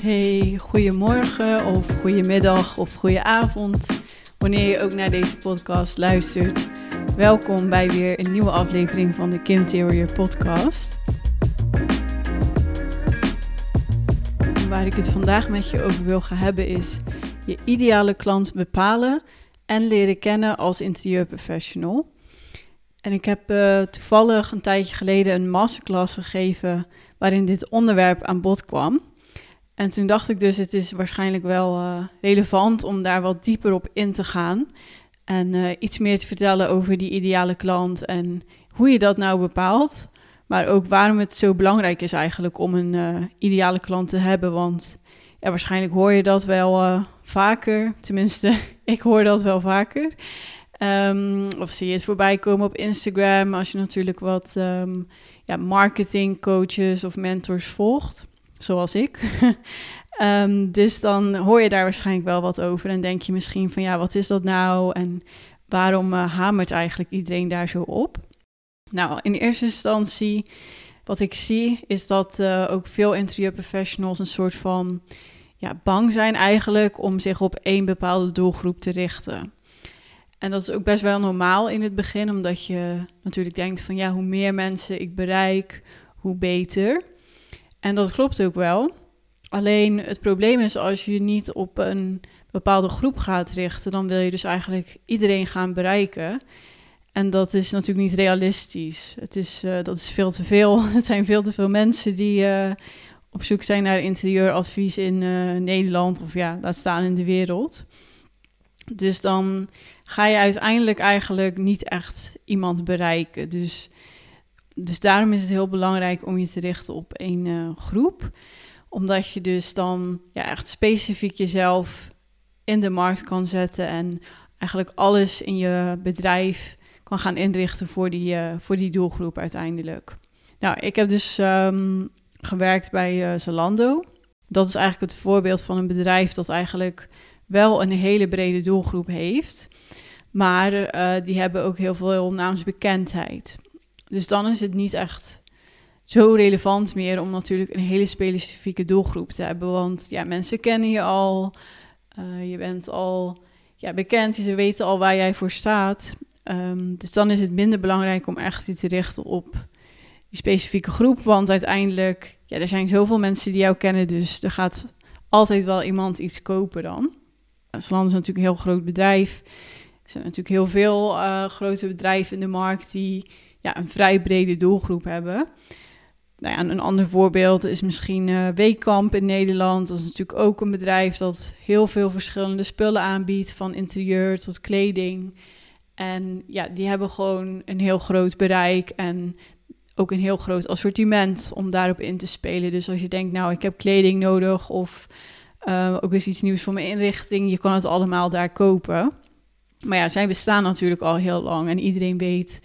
Hey, goedemorgen of goedemiddag of goedenavond. Wanneer je ook naar deze podcast luistert. Welkom bij weer een nieuwe aflevering van de Kim Theory podcast. Waar ik het vandaag met je over wil gaan hebben is je ideale klant bepalen en leren kennen als interieurprofessional. En ik heb uh, toevallig een tijdje geleden een masterclass gegeven waarin dit onderwerp aan bod kwam. En toen dacht ik dus, het is waarschijnlijk wel uh, relevant om daar wat dieper op in te gaan. En uh, iets meer te vertellen over die ideale klant en hoe je dat nou bepaalt. Maar ook waarom het zo belangrijk is eigenlijk om een uh, ideale klant te hebben. Want ja, waarschijnlijk hoor je dat wel vaker. Tenminste, ik hoor dat wel vaker. Um, of zie je het voorbij komen op Instagram als je natuurlijk wat um, ja, marketingcoaches of mentors volgt zoals ik. um, dus dan hoor je daar waarschijnlijk wel wat over en denk je misschien van ja, wat is dat nou en waarom uh, hamert eigenlijk iedereen daar zo op? Nou, in eerste instantie, wat ik zie, is dat uh, ook veel interieurprofessionals een soort van ja, bang zijn eigenlijk om zich op één bepaalde doelgroep te richten. En dat is ook best wel normaal in het begin, omdat je natuurlijk denkt van ja, hoe meer mensen ik bereik, hoe beter. En dat klopt ook wel. Alleen het probleem is als je niet op een bepaalde groep gaat richten, dan wil je dus eigenlijk iedereen gaan bereiken. En dat is natuurlijk niet realistisch. Het is, uh, dat is veel te veel. Het zijn veel te veel mensen die uh, op zoek zijn naar interieuradvies in uh, Nederland of ja, laat staan in de wereld. Dus dan ga je uiteindelijk eigenlijk niet echt iemand bereiken. Dus dus daarom is het heel belangrijk om je te richten op één uh, groep. Omdat je dus dan ja, echt specifiek jezelf in de markt kan zetten en eigenlijk alles in je bedrijf kan gaan inrichten voor die, uh, voor die doelgroep uiteindelijk. Nou, ik heb dus um, gewerkt bij uh, Zalando. Dat is eigenlijk het voorbeeld van een bedrijf dat eigenlijk wel een hele brede doelgroep heeft. Maar die hebben ook heel veel naamsbekendheid. Dus dan is het niet echt zo relevant meer om natuurlijk een hele specifieke doelgroep te hebben. Want ja, mensen kennen je al, uh, je bent al ja, bekend, ze weten al waar jij voor staat. Um, dus dan is het minder belangrijk om echt je te richten op die specifieke groep. Want uiteindelijk, ja, er zijn zoveel mensen die jou kennen, dus er gaat altijd wel iemand iets kopen dan. Saland is natuurlijk een heel groot bedrijf. Er zijn natuurlijk heel veel uh, grote bedrijven in de markt die ja, een vrij brede doelgroep hebben. Nou ja, een ander voorbeeld is misschien uh, Weekamp in Nederland. Dat is natuurlijk ook een bedrijf dat heel veel verschillende spullen aanbiedt, van interieur tot kleding. En ja, die hebben gewoon een heel groot bereik en ook een heel groot assortiment om daarop in te spelen. Dus als je denkt, nou, ik heb kleding nodig of uh, ook eens iets nieuws voor mijn inrichting, je kan het allemaal daar kopen. Maar ja, zij bestaan natuurlijk al heel lang en iedereen weet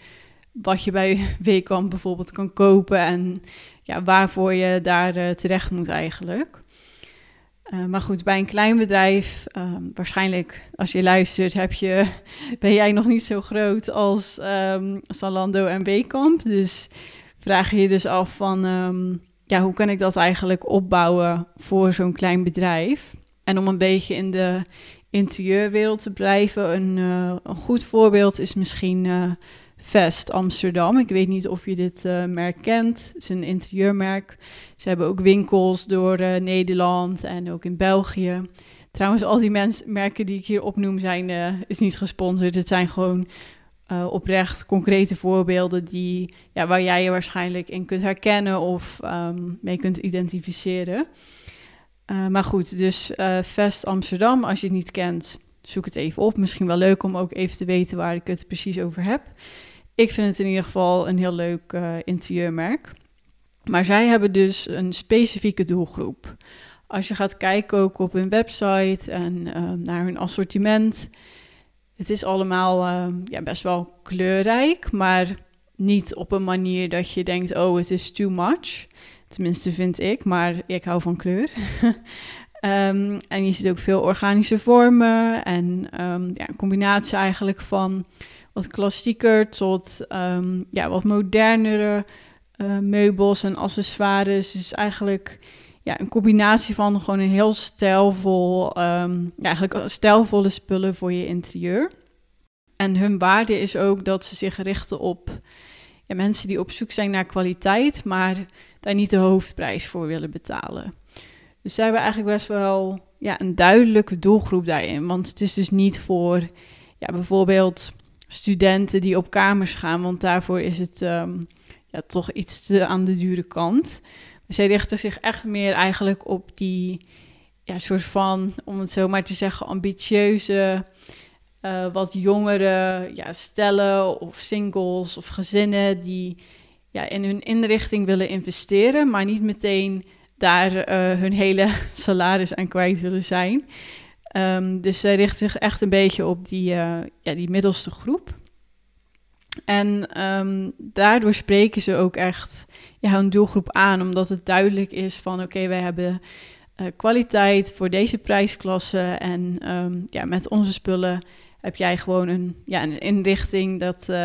wat je bij Weekamp bijvoorbeeld kan kopen en ja, waarvoor je daar uh, terecht moet eigenlijk. Uh, maar goed, bij een klein bedrijf, uh, waarschijnlijk als je luistert, heb je, ben jij nog niet zo groot als um, Zalando en Weekamp. Dus vraag je je dus af van, um, ja, hoe kan ik dat eigenlijk opbouwen voor zo'n klein bedrijf? En om een beetje in de interieurwereld te blijven, een, uh, een goed voorbeeld is misschien Vest Amsterdam. Ik weet niet of je dit uh, merk kent. Het is een interieurmerk. Ze hebben ook winkels door uh, Nederland en ook in België. Trouwens, al die merken die ik hier opnoem zijn uh, is niet gesponsord. Het zijn gewoon oprecht concrete voorbeelden die, ja, waar jij je waarschijnlijk in kunt herkennen of um, mee kunt identificeren. maar goed, dus Vest Amsterdam, als je het niet kent, zoek het even op. Misschien wel leuk om ook even te weten waar ik het precies over heb. Ik vind het in ieder geval een heel leuk uh, interieurmerk. Maar zij hebben dus een specifieke doelgroep. Als je gaat kijken ook op hun website en uh, naar hun assortiment. Het is allemaal uh, ja, best wel kleurrijk, maar niet op een manier dat je denkt, oh, het is too much. Tenminste vind ik, maar ik hou van kleur. um, en je ziet ook veel organische vormen en um, ja, een combinatie eigenlijk van wat klassieker tot um, ja, wat modernere uh, meubels en accessoires. Dus eigenlijk ja, een combinatie van gewoon een heel stijlvol, um, eigenlijk stijlvolle spullen voor je interieur. En hun waarde is ook dat ze zich richten op ja, mensen die op zoek zijn naar kwaliteit, maar daar niet de hoofdprijs voor willen betalen. Dus zij hebben eigenlijk best wel ja, een duidelijke doelgroep daarin. Want het is dus niet voor ja, bijvoorbeeld studenten die op kamers gaan, want daarvoor is het ehm, ja, toch iets te aan de dure kant. Zij richten zich echt meer eigenlijk op die ja, soort van, om het zo maar te zeggen, ambitieuze, uh, wat jongere ja, stellen of singles of gezinnen die ja, in hun inrichting willen investeren, maar niet meteen daar uh, hun hele salaris aan kwijt willen zijn. Um, dus zij richt zich echt een beetje op die, uh, ja, die middelste groep. En um, daardoor spreken ze ook echt ja, hun doelgroep aan, omdat het duidelijk is van oké, okay, wij hebben uh, kwaliteit voor deze prijsklasse en um, ja, met onze spullen heb jij gewoon een, ja, een inrichting dat, uh,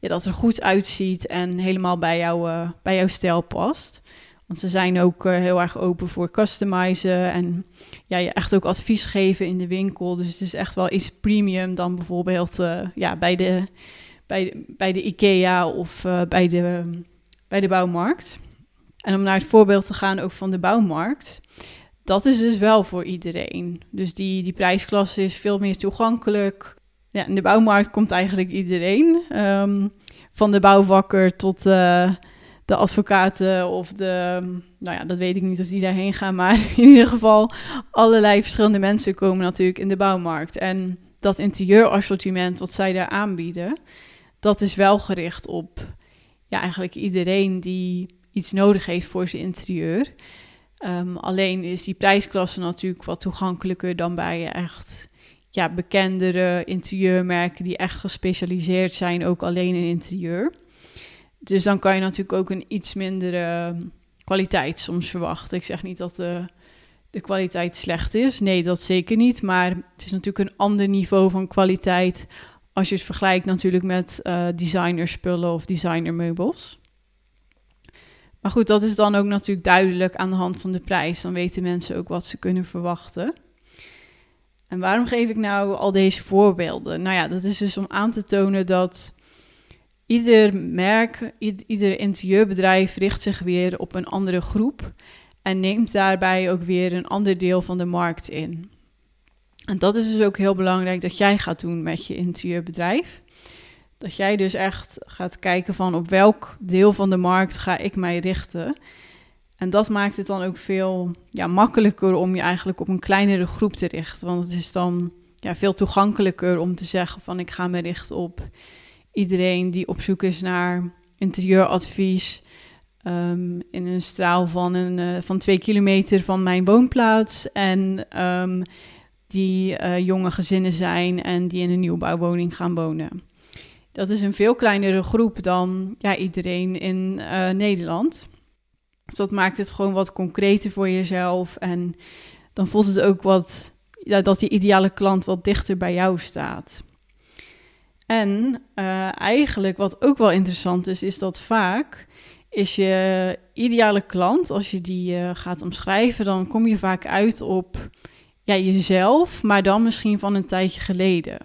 ja, dat er goed uitziet en helemaal bij, jou, bij jouw stijl past. Want ze zijn ook uh, heel erg open voor customizen en ja, je echt ook advies geven in de winkel. Dus het is echt wel iets premium dan bijvoorbeeld uh, ja, bij, de, bij, bij de IKEA of uh, bij, de, bij de bouwmarkt. En om naar het voorbeeld te gaan ook van de bouwmarkt. Dat is dus wel voor iedereen. Dus die, die prijsklasse is veel meer toegankelijk. Ja, in de bouwmarkt komt eigenlijk iedereen. Um, van de bouwvakker tot de advocaten of de, nou ja, dat weet ik niet of die daarheen gaan, maar in ieder geval allerlei verschillende mensen komen natuurlijk in de bouwmarkt. En dat interieurassortiment wat zij daar aanbieden, dat is wel gericht op ja, eigenlijk iedereen die iets nodig heeft voor zijn interieur. Um, alleen is die prijsklasse natuurlijk wat toegankelijker dan bij echt ja, bekendere interieurmerken die echt gespecialiseerd zijn, ook alleen in interieur. Dus dan kan je natuurlijk ook een iets mindere kwaliteit soms verwachten. Ik zeg niet dat de, de kwaliteit slecht is. Nee, dat zeker niet. Maar het is natuurlijk een ander niveau van kwaliteit als je het vergelijkt natuurlijk met uh, designerspullen of designermeubels. Maar goed, dat is dan ook natuurlijk duidelijk aan de hand van de prijs. Dan weten mensen ook wat ze kunnen verwachten. En waarom geef ik nou al deze voorbeelden? Nou ja, dat is dus om aan te tonen dat ieder merk, ieder interieurbedrijf richt zich weer op een andere groep en neemt daarbij ook weer een ander deel van de markt in. En dat is dus ook heel belangrijk dat jij gaat doen met je interieurbedrijf. Dat jij dus echt gaat kijken van op welk deel van de markt ga ik mij richten. En dat maakt het dan ook veel ja, makkelijker om je eigenlijk op een kleinere groep te richten. Want het is dan ja, veel toegankelijker om te zeggen van ik ga me richten op iedereen die op zoek is naar interieuradvies. Um, in een straal van, een, uh, van twee kilometer van mijn woonplaats. En um, die uh, jonge gezinnen zijn en die in een nieuwbouwwoning gaan wonen. Dat is een veel kleinere groep dan ja, iedereen in uh, Nederland. Dus dat maakt het gewoon wat concreter voor jezelf. En dan voelt het ook wat ja, dat die ideale klant wat dichter bij jou staat. En uh, eigenlijk wat ook wel interessant is, is dat vaak is je ideale klant, als je die uh, gaat omschrijven, dan kom je vaak uit op ja, jezelf, maar dan misschien van een tijdje geleden.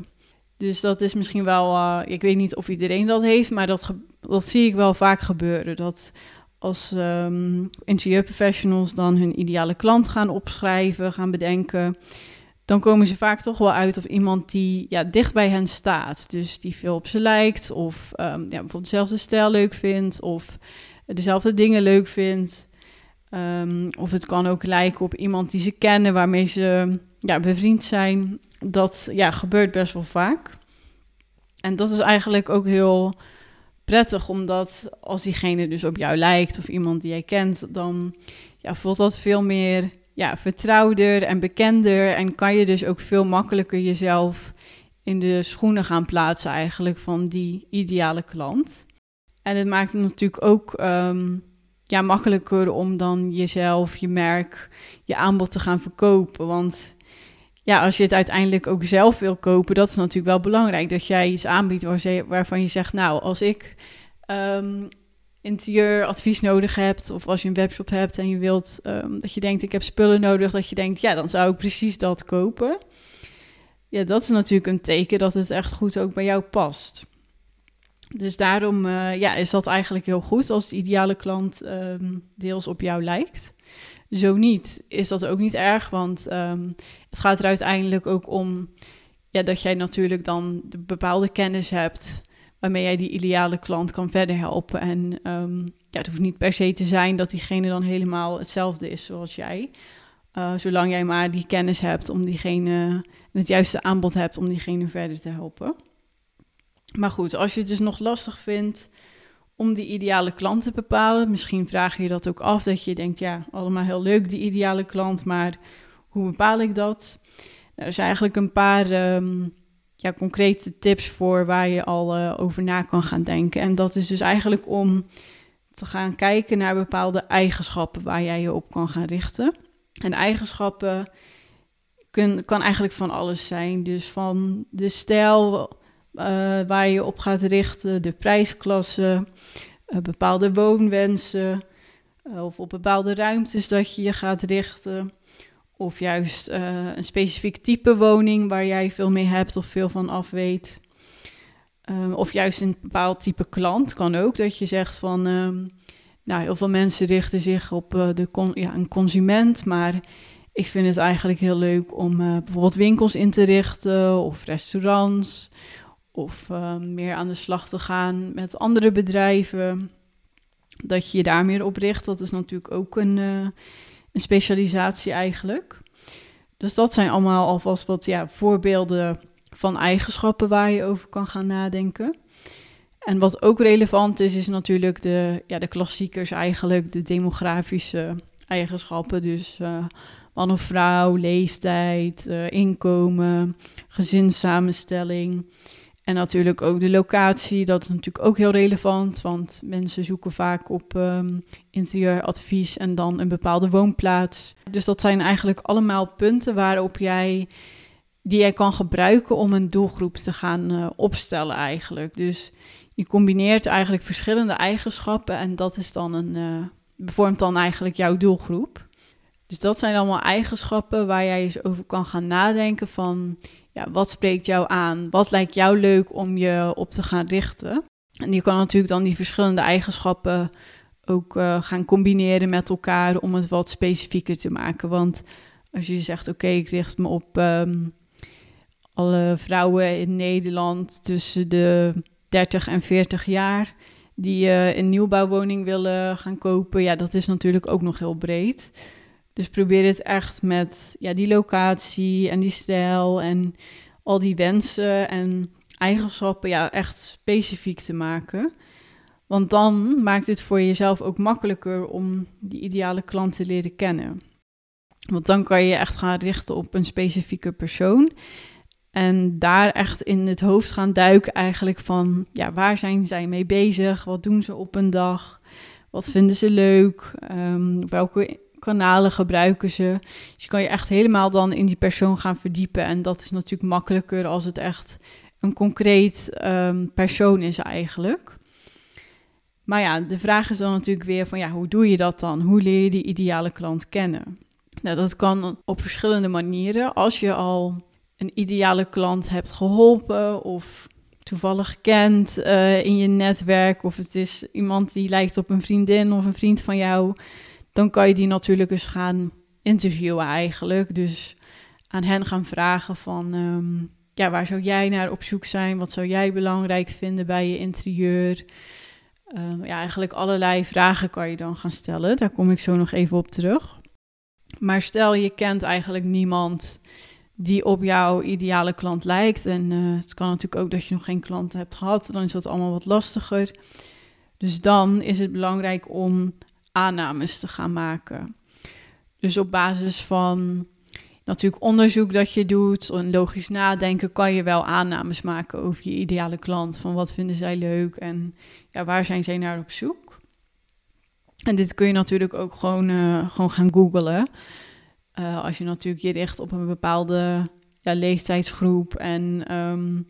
Dus dat is misschien wel, uh, ik weet niet of iedereen dat heeft, maar dat, dat zie ik wel vaak gebeuren. Dat als um, interieurprofessionals dan hun ideale klant gaan opschrijven, gaan bedenken dan komen ze vaak toch wel uit op iemand die ja, dicht bij hen staat. Dus die veel op ze lijkt, of um, ja, bijvoorbeeld dezelfde stijl leuk vindt, of dezelfde dingen leuk vindt. Um, of het kan ook lijken op iemand die ze kennen, waarmee ze ja, bevriend zijn. Dat ja, gebeurt best wel vaak. En dat is eigenlijk ook heel prettig, omdat als diegene dus op jou lijkt of iemand die jij kent, dan ja, voelt dat veel meer ja, vertrouwder en bekender. En kan je dus ook veel makkelijker jezelf in de schoenen gaan plaatsen eigenlijk van die ideale klant. En het maakt het natuurlijk ook um, ja, makkelijker om dan jezelf, je merk, je aanbod te gaan verkopen. Want ja, als je het uiteindelijk ook zelf wil kopen, dat is natuurlijk wel belangrijk. Dat jij iets aanbiedt waarvan je zegt, nou, als ik um, interieuradvies nodig hebt, of als je een webshop hebt en je wilt ehm, dat je denkt ik heb spullen nodig, dat je denkt ja, dan zou ik precies dat kopen. Ja, dat is natuurlijk een teken dat het echt goed ook bij jou past. Dus daarom uh, ja, is dat eigenlijk heel goed als de ideale klant ehm, deels op jou lijkt. Zo niet, is dat ook niet erg, want um, het gaat er uiteindelijk ook om ja, dat jij natuurlijk dan de bepaalde kennis hebt waarmee jij die ideale klant kan verder helpen. En um, ja, het hoeft niet per se te zijn dat diegene dan helemaal hetzelfde is zoals jij. Uh, zolang jij maar die kennis hebt om diegene, het juiste aanbod hebt om diegene verder te helpen. Maar goed, als je het dus nog lastig vindt om die ideale klant te bepalen, misschien vraag je dat ook af, dat je denkt, ja, allemaal heel leuk die ideale klant, maar hoe bepaal ik dat? Nou, er zijn eigenlijk een paar um, ja, concrete tips voor waar je al uh, over na kan gaan denken. En dat is dus eigenlijk om te gaan kijken naar bepaalde eigenschappen waar jij je op kan gaan richten. En eigenschappen kun, kan eigenlijk van alles zijn. Dus van de stijl uh, waar je op gaat richten, de prijsklasse, uh, bepaalde woonwensen of op bepaalde ruimtes dat je je gaat richten. Of juist uh, een specifiek type woning waar jij veel mee hebt of veel van af weet. Um, of juist een bepaald type klant kan ook. Dat je zegt van, um, nou, heel veel mensen richten zich op uh, de con ja, een consument. Maar ik vind het eigenlijk heel leuk om uh, bijvoorbeeld winkels in te richten of restaurants. Of meer aan de slag te gaan met andere bedrijven. Dat je je daar meer op richt. Dat is natuurlijk ook een een specialisatie eigenlijk. Dus dat zijn allemaal alvast wat ja, voorbeelden van eigenschappen waar je over kan gaan nadenken. En wat ook relevant is, is natuurlijk de, ja, de klassiekers eigenlijk, de demografische eigenschappen. Dus uh, man of vrouw, leeftijd, uh, inkomen, gezinssamenstelling. En natuurlijk ook de locatie, dat is natuurlijk ook heel relevant, want mensen zoeken vaak op um, interieuradvies en dan een bepaalde woonplaats. Dus dat zijn eigenlijk allemaal punten waarop jij, die jij kan gebruiken om een doelgroep te gaan uh, opstellen eigenlijk. Dus je combineert eigenlijk verschillende eigenschappen en dat is dan een, uh, vormt dan eigenlijk jouw doelgroep. Dus dat zijn allemaal eigenschappen waar jij eens over kan gaan nadenken van ja, wat spreekt jou aan? Wat lijkt jou leuk om je op te gaan richten? En je kan natuurlijk dan die verschillende eigenschappen ook uh, gaan combineren met elkaar om het wat specifieker te maken. Want als je zegt, oké, ik richt me op um, alle vrouwen in Nederland tussen de 30 en 40 jaar die uh, een nieuwbouwwoning willen gaan kopen, ja, dat is natuurlijk ook nog heel breed. Dus probeer het echt met ja, die locatie en die stijl en al die wensen en eigenschappen ja, echt specifiek te maken. Want dan maakt het voor jezelf ook makkelijker om die ideale klant te leren kennen. Want dan kan je echt gaan richten op een specifieke persoon. En daar echt in het hoofd gaan duiken eigenlijk van, ja, waar zijn zij mee bezig? Wat doen ze op een dag? Wat vinden ze leuk? Um, welke kanalen gebruiken ze. Dus je kan je echt helemaal dan in die persoon gaan verdiepen. En dat is natuurlijk makkelijker als het echt een concreet um, persoon is eigenlijk. Maar ja, de vraag is dan natuurlijk weer van ja, hoe doe je dat dan? Hoe leer je die ideale klant kennen? Nou, dat kan op verschillende manieren. Als je al een ideale klant hebt geholpen of toevallig kent uh, in je netwerk, of het is iemand die lijkt op een vriendin of een vriend van jou, dan kan je die natuurlijk eens gaan interviewen eigenlijk. Dus aan hen gaan vragen van, um, ja, waar zou jij naar op zoek zijn? Wat zou jij belangrijk vinden bij je interieur? Um, ja, eigenlijk allerlei vragen kan je dan gaan stellen. Daar kom ik zo nog even op terug. Maar stel je kent eigenlijk niemand die op jouw ideale klant lijkt. En uh, het kan natuurlijk ook dat je nog geen klant hebt gehad. Dan is dat allemaal wat lastiger. Dus dan is het belangrijk om aannames te gaan maken. Dus op basis van natuurlijk onderzoek dat je doet en logisch nadenken, kan je wel aannames maken over je ideale klant. Van wat vinden zij leuk en ja, waar zijn zij naar op zoek. En dit kun je natuurlijk ook gewoon, uh, gewoon gaan googlen. Uh, als je natuurlijk je richt op een bepaalde ja, leeftijdsgroep en um,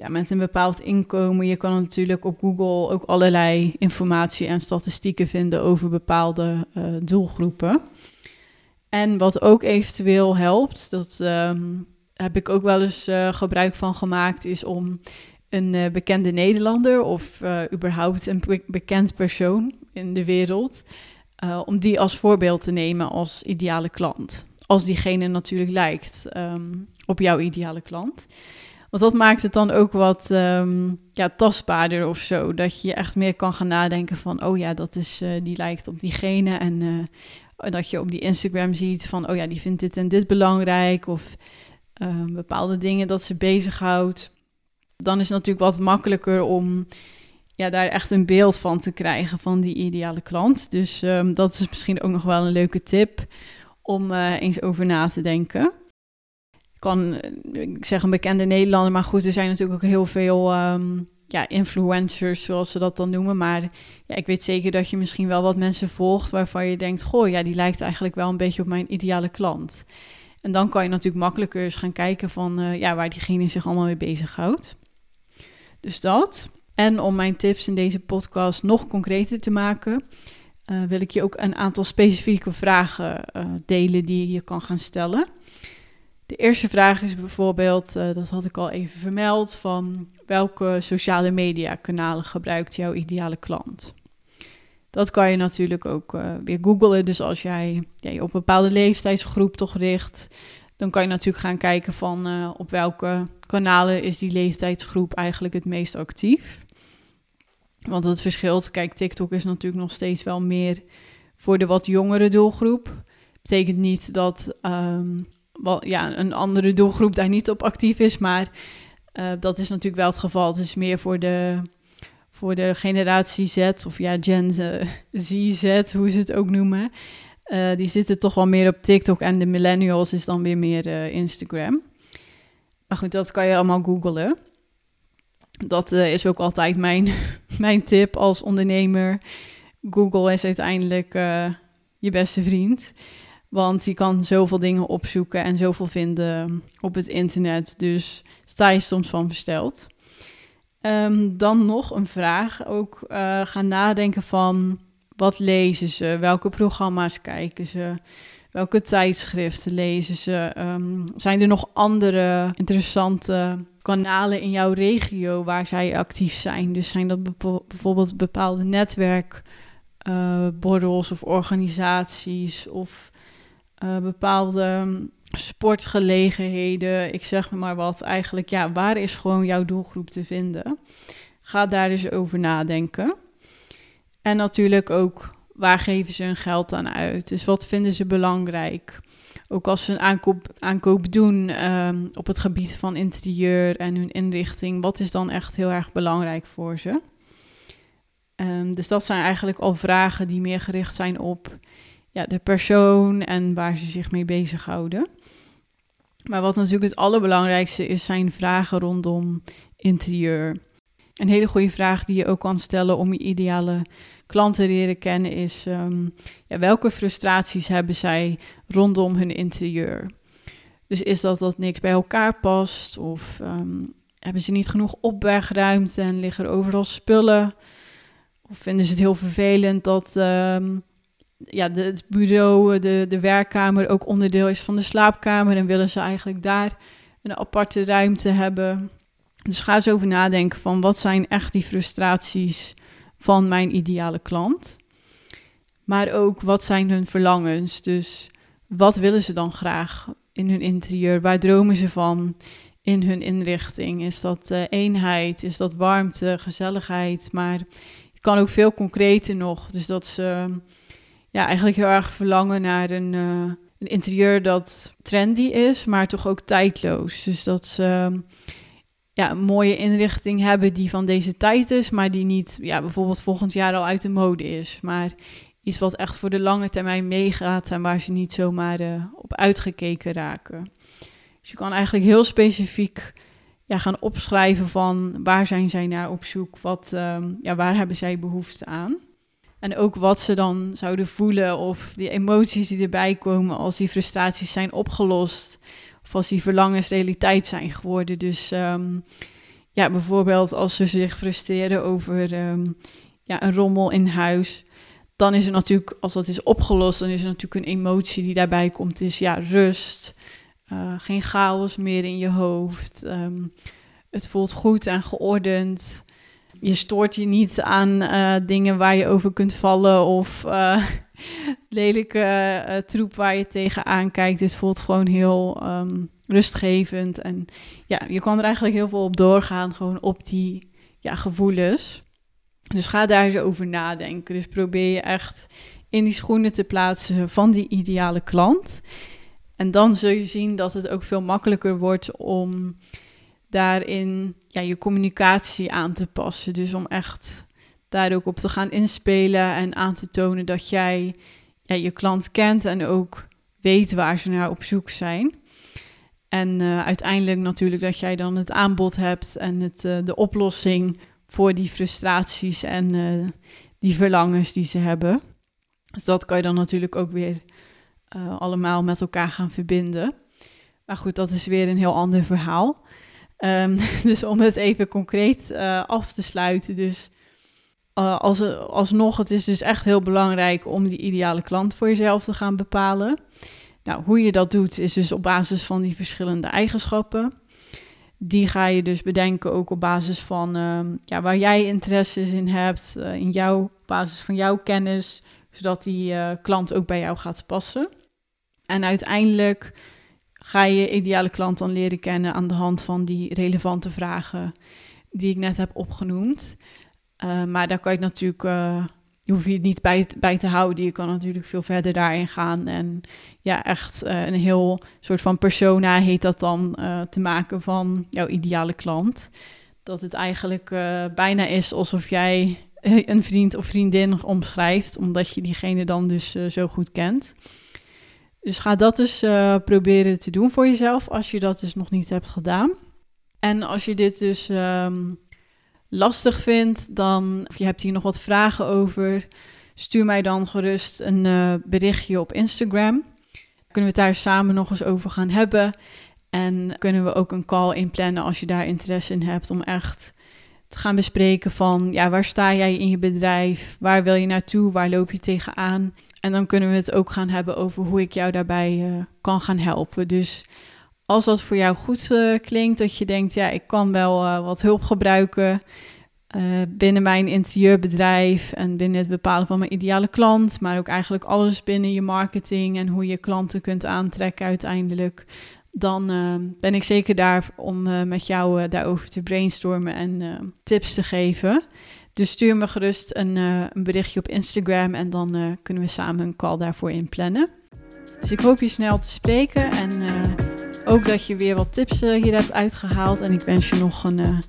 ja, met een bepaald inkomen. Je kan natuurlijk op Google ook allerlei informatie en statistieken vinden over bepaalde uh, doelgroepen. En wat ook eventueel helpt, dat um, heb ik ook wel eens uh, gebruik van gemaakt, is om een uh, bekende Nederlander of überhaupt een be bekend persoon in de wereld, om die als voorbeeld te nemen als ideale klant. Als diegene natuurlijk lijkt um, op jouw ideale klant. Want dat maakt het dan ook wat um, ja, tastbaarder of zo. Dat je echt meer kan gaan nadenken van, oh ja, dat is, uh, die lijkt op diegene. En uh, dat je op die Instagram ziet van, oh ja, die vindt dit en dit belangrijk. Of uh, bepaalde dingen dat ze bezighoudt. Dan is het natuurlijk wat makkelijker om ja, daar echt een beeld van te krijgen van die ideale klant. Dus um, dat is misschien ook nog wel een leuke tip om eens over na te denken kan, ik zeg een bekende Nederlander, maar goed, er zijn natuurlijk ook heel veel um, ja, influencers, zoals ze dat dan noemen. Maar ja, ik weet zeker dat je misschien wel wat mensen volgt waarvan je denkt, goh, ja, die lijkt eigenlijk wel een beetje op mijn ideale klant. En dan kan je natuurlijk makkelijker eens gaan kijken van uh, ja, waar diegene zich allemaal mee bezighoudt. Dus dat. En om mijn tips in deze podcast nog concreter te maken, uh, wil ik je ook een aantal specifieke vragen delen die je kan gaan stellen. De eerste vraag is bijvoorbeeld, uh, dat had ik al even vermeld, van welke sociale media kanalen gebruikt jouw ideale klant? Dat kan je natuurlijk ook uh, weer googlen. Dus als jij je op een bepaalde leeftijdsgroep toch richt, dan kan je natuurlijk gaan kijken van uh, op welke kanalen is die leeftijdsgroep eigenlijk het meest actief. Want het verschilt, kijk, TikTok is natuurlijk nog steeds wel meer voor de wat jongere doelgroep. Betekent niet dat um, wel, ja, een andere doelgroep daar niet op actief is. Maar uh, dat is natuurlijk wel het geval. Het is meer voor de, voor de generatie Z of ja, Gen Z, hoe ze het ook noemen. Uh, die zitten toch wel meer op TikTok en de millennials is dan weer meer uh, Instagram. Maar goed, dat kan je allemaal googlen. Dat is ook altijd mijn, mijn tip als ondernemer. Google is uiteindelijk je beste vriend. Want je kan zoveel dingen opzoeken en zoveel vinden op het internet. Dus sta je soms van versteld. Um, dan nog een vraag. Ook uh, gaan nadenken van wat lezen ze? Welke programma's kijken ze? Welke tijdschriften lezen ze? Um, zijn er nog andere interessante kanalen in jouw regio waar zij actief zijn? Dus zijn dat bijvoorbeeld bepaalde netwerkborrels uh, of organisaties of uh, bepaalde sportgelegenheden, ik zeg maar wat. Eigenlijk, ja, waar is gewoon jouw doelgroep te vinden? Ga daar eens over nadenken. En natuurlijk ook, waar geven ze hun geld aan uit? Dus wat vinden ze belangrijk? Ook als ze een aankoop, aankoop doen um, op het gebied van interieur en hun inrichting, wat is dan echt heel erg belangrijk voor ze? Um, dus dat zijn eigenlijk al vragen die meer gericht zijn op ja, de persoon en waar ze zich mee bezighouden. Maar wat natuurlijk het allerbelangrijkste is, zijn vragen rondom interieur. Een hele goede vraag die je ook kan stellen om je ideale klanten te leren kennen is: um, ja, welke frustraties hebben zij rondom hun interieur? Dus is dat dat niks bij elkaar past? Of um, hebben ze niet genoeg opbergruimte en liggen er overal spullen? Of vinden ze het heel vervelend dat um, ja, de, het bureau, de, de werkkamer ook onderdeel is van de slaapkamer. En willen ze eigenlijk daar een aparte ruimte hebben. Dus ga eens over nadenken van wat zijn echt die frustraties van mijn ideale klant. Maar ook wat zijn hun verlangens. Dus wat willen ze dan graag in hun interieur? Waar dromen ze van in hun inrichting? Is dat uh, eenheid? Is dat warmte, gezelligheid? Maar het kan ook veel concreter nog. Dus dat ze ja, eigenlijk heel erg verlangen naar een, uh, een interieur dat trendy is, maar toch ook tijdloos. Dus dat ze ja, een mooie inrichting hebben die van deze tijd is, maar die niet ja, bijvoorbeeld volgend jaar al uit de mode is. Maar iets wat echt voor de lange termijn meegaat en waar ze niet zomaar uh, op uitgekeken raken. Dus je kan eigenlijk heel specifiek ja, gaan opschrijven van waar zijn zij naar op zoek, wat, um, ja, waar hebben zij behoefte aan. En ook wat ze dan zouden voelen of die emoties die erbij komen als die frustraties zijn opgelost. Of als die verlangens realiteit zijn geworden. Dus um, ja, bijvoorbeeld als ze zich frustreren over ehm, ja, een rommel in huis, dan is er natuurlijk, als dat is opgelost, dan is er natuurlijk een emotie die daarbij komt. Is ja, rust, uh, geen chaos meer in je hoofd. Ehm, het voelt goed en geordend. Je stoort je niet aan uh, dingen waar je over kunt vallen of uh, lelijke troep waar je tegenaan kijkt. Het voelt gewoon heel um, rustgevend. En ja, je kan er eigenlijk heel veel op doorgaan, gewoon op die ja, gevoelens. Dus ga daar eens over nadenken. Dus probeer je echt in die schoenen te plaatsen van die ideale klant. En dan zul je zien dat het ook veel makkelijker wordt om daarin ja, je communicatie aan te passen. Dus om echt daar ook op te gaan inspelen en aan te tonen dat jij ja, je klant kent en ook weet waar ze naar op zoek zijn. En uh, uiteindelijk natuurlijk dat jij dan het aanbod hebt en het, uh, de oplossing voor die frustraties en uh, die verlangens die ze hebben. Dus dat kan je dan natuurlijk ook weer allemaal met elkaar gaan verbinden. Maar goed, dat is weer een heel ander verhaal. Um, dus om het even concreet af te sluiten. Dus als, alsnog, het is dus echt heel belangrijk om die ideale klant voor jezelf te gaan bepalen. Nou, hoe je dat doet is dus op basis van die verschillende eigenschappen. Die ga je dus bedenken ook op basis van uh, ja, waar jij interesses in hebt, uh, in jouw op basis van jouw kennis, zodat die uh, klant ook bij jou gaat passen. En uiteindelijk ga je ideale klant dan leren kennen aan de hand van die relevante vragen die ik net heb opgenoemd. Eh, maar daar kan je natuurlijk je hoeft je niet bij, bij te houden. Je kan natuurlijk veel verder daarin gaan. En ja, echt uh, een heel soort van persona heet dat dan te maken van jouw ideale klant. Dat het eigenlijk bijna is alsof jij een vriend of vriendin omschrijft, omdat je diegene dan dus zo goed kent. Dus ga dat dus proberen te doen voor jezelf als je dat dus nog niet hebt gedaan. En als je dit dus um, lastig vindt, dan, of je hebt hier nog wat vragen over, stuur mij dan gerust een uh, berichtje op Instagram. Kunnen we het daar samen nog eens over gaan hebben. En kunnen we ook een call inplannen als je daar interesse in hebt om echt te gaan bespreken van ja, waar sta jij in je bedrijf? Waar wil je naartoe? Waar loop je tegenaan? En dan kunnen we het ook gaan hebben over hoe ik jou daarbij uh, kan gaan helpen. Dus als dat voor jou goed uh, klinkt, dat je denkt, ja, ik kan wel uh, wat hulp gebruiken binnen mijn interieurbedrijf en binnen het bepalen van mijn ideale klant, maar ook eigenlijk alles binnen je marketing en hoe je klanten kunt aantrekken uiteindelijk, dan ben ik zeker daar om met jou daarover te brainstormen en tips te geven. Dus stuur me gerust een, een berichtje op Instagram en dan kunnen we samen een call daarvoor inplannen. Dus ik hoop je snel te spreken en ook dat je weer wat tips hier hebt uitgehaald. En ik wens je nog een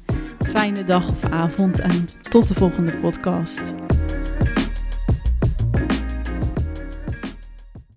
fijne dag of avond. En tot de volgende podcast.